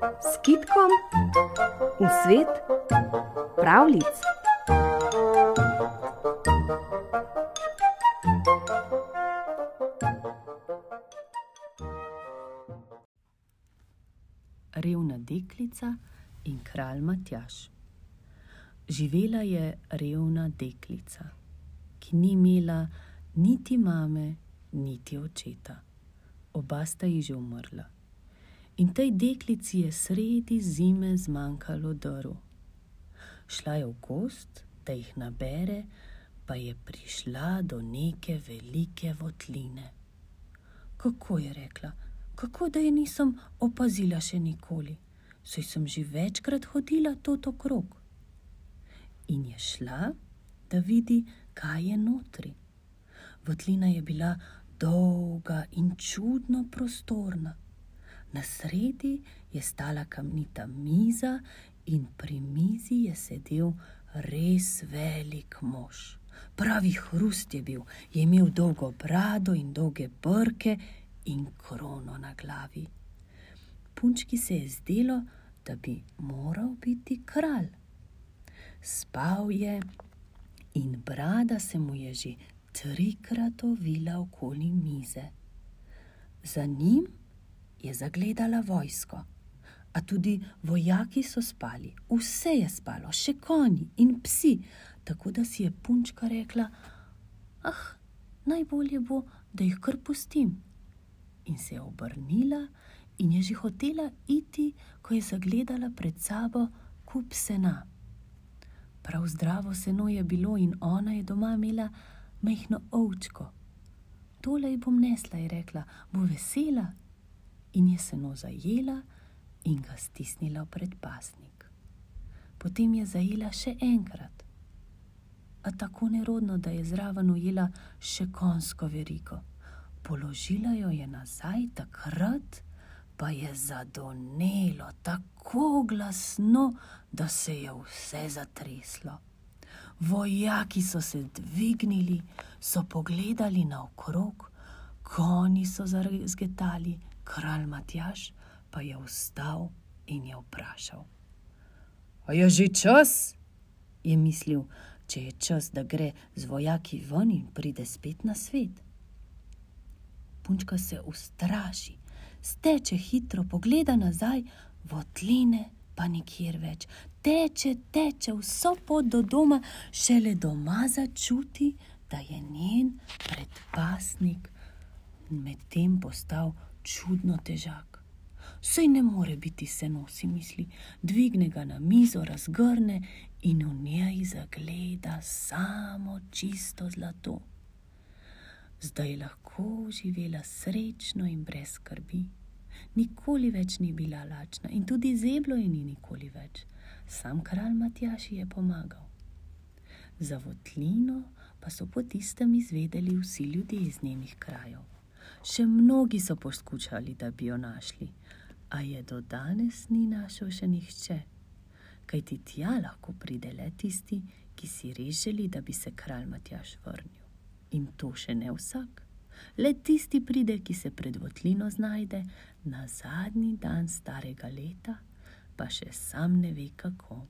s kitkom v svet pravlic. Revna deklica in kralj Matjaš. Živela je revna deklica, ki ni imela niti mame, niti očeta. Oba sta ji že umrla. In tej deklici je sredi zime zmanjkalo drv. Šla je v gost, da jih nabere, pa je prišla do neke velike votline. Kako je rekla, kako da je nisem opazila še nikoli, saj sem že večkrat hodila tot okrog. In je šla, da vidi, kaj je notri. Votlina je bila dolga in čudno prostorna. Na sredi je stala kamnita miza, in pri mizi je sedel res velik mož. Pravi hrust je bil, je imel dolgo brado in dolge brke in krono na glavi. Punčki se je zdelo, da bi moral biti kralj. Spal je in brada se mu je že trikrat ovila okoli mize. Za njim je zagledala vojsko, a tudi vojaki so spali, vse je spalo, še konji in psi, tako da si je punčka rekla: Ah, najbolje bo, da jih kar pustim. In se je obrnila in je že hotela iti, ko je zagledala pred sabo kup sena. Prav zdravo seno je bilo in ona je doma imela majhno ovčko. Tole ji bom nesla, je rekla, bo vesela. In je seno zajela in ga stisnila v predpasnik. Potem je zajela še enkrat, a tako nerodno, da je zraven ujela še konsko verigo. Položila jo je nazaj, takrat pa je zadonelo tako glasno, da se je vse zatreslo. Vojaki so se dvignili, so pogledali naokrog, konji so zarzgetali, kralj Matjaš pa je vstal in je vprašal: A je že čas? Je mislil, če je čas, da gre z vojaki ven in pride spet na svet. Punčka se ustraši, steče hitro, pogleda nazaj, votline pa nikjer več. Teče, teče vso pot do doma, šele doma začuti, da je njen predpasnik medtem postal čudno težak. Sej ne more biti seno, si misli, dvigne ga na mizo, razgrne in v njej zagleda samo čisto zlato. Zdaj je lahko živela srečno in brez skrbi. Nikoli več ni bila lačna in tudi zeblo je ni nikoli več. Sam kralj Matjaš ji je pomagal. Za votlino pa so po tistem izvedeli vsi ljudje iz njenih krajev. Še mnogi so poskušali, da bi jo našli, a je do danes ni našel še nihče. Kaj ti tja lahko pride le tisti, ki si res želi, da bi se kralj Matjaš vrnil. In to še ne vsak. Le tisti pride, ki se pred votlino znajde na zadnji dan starega leta, pa še sam ne ve kako.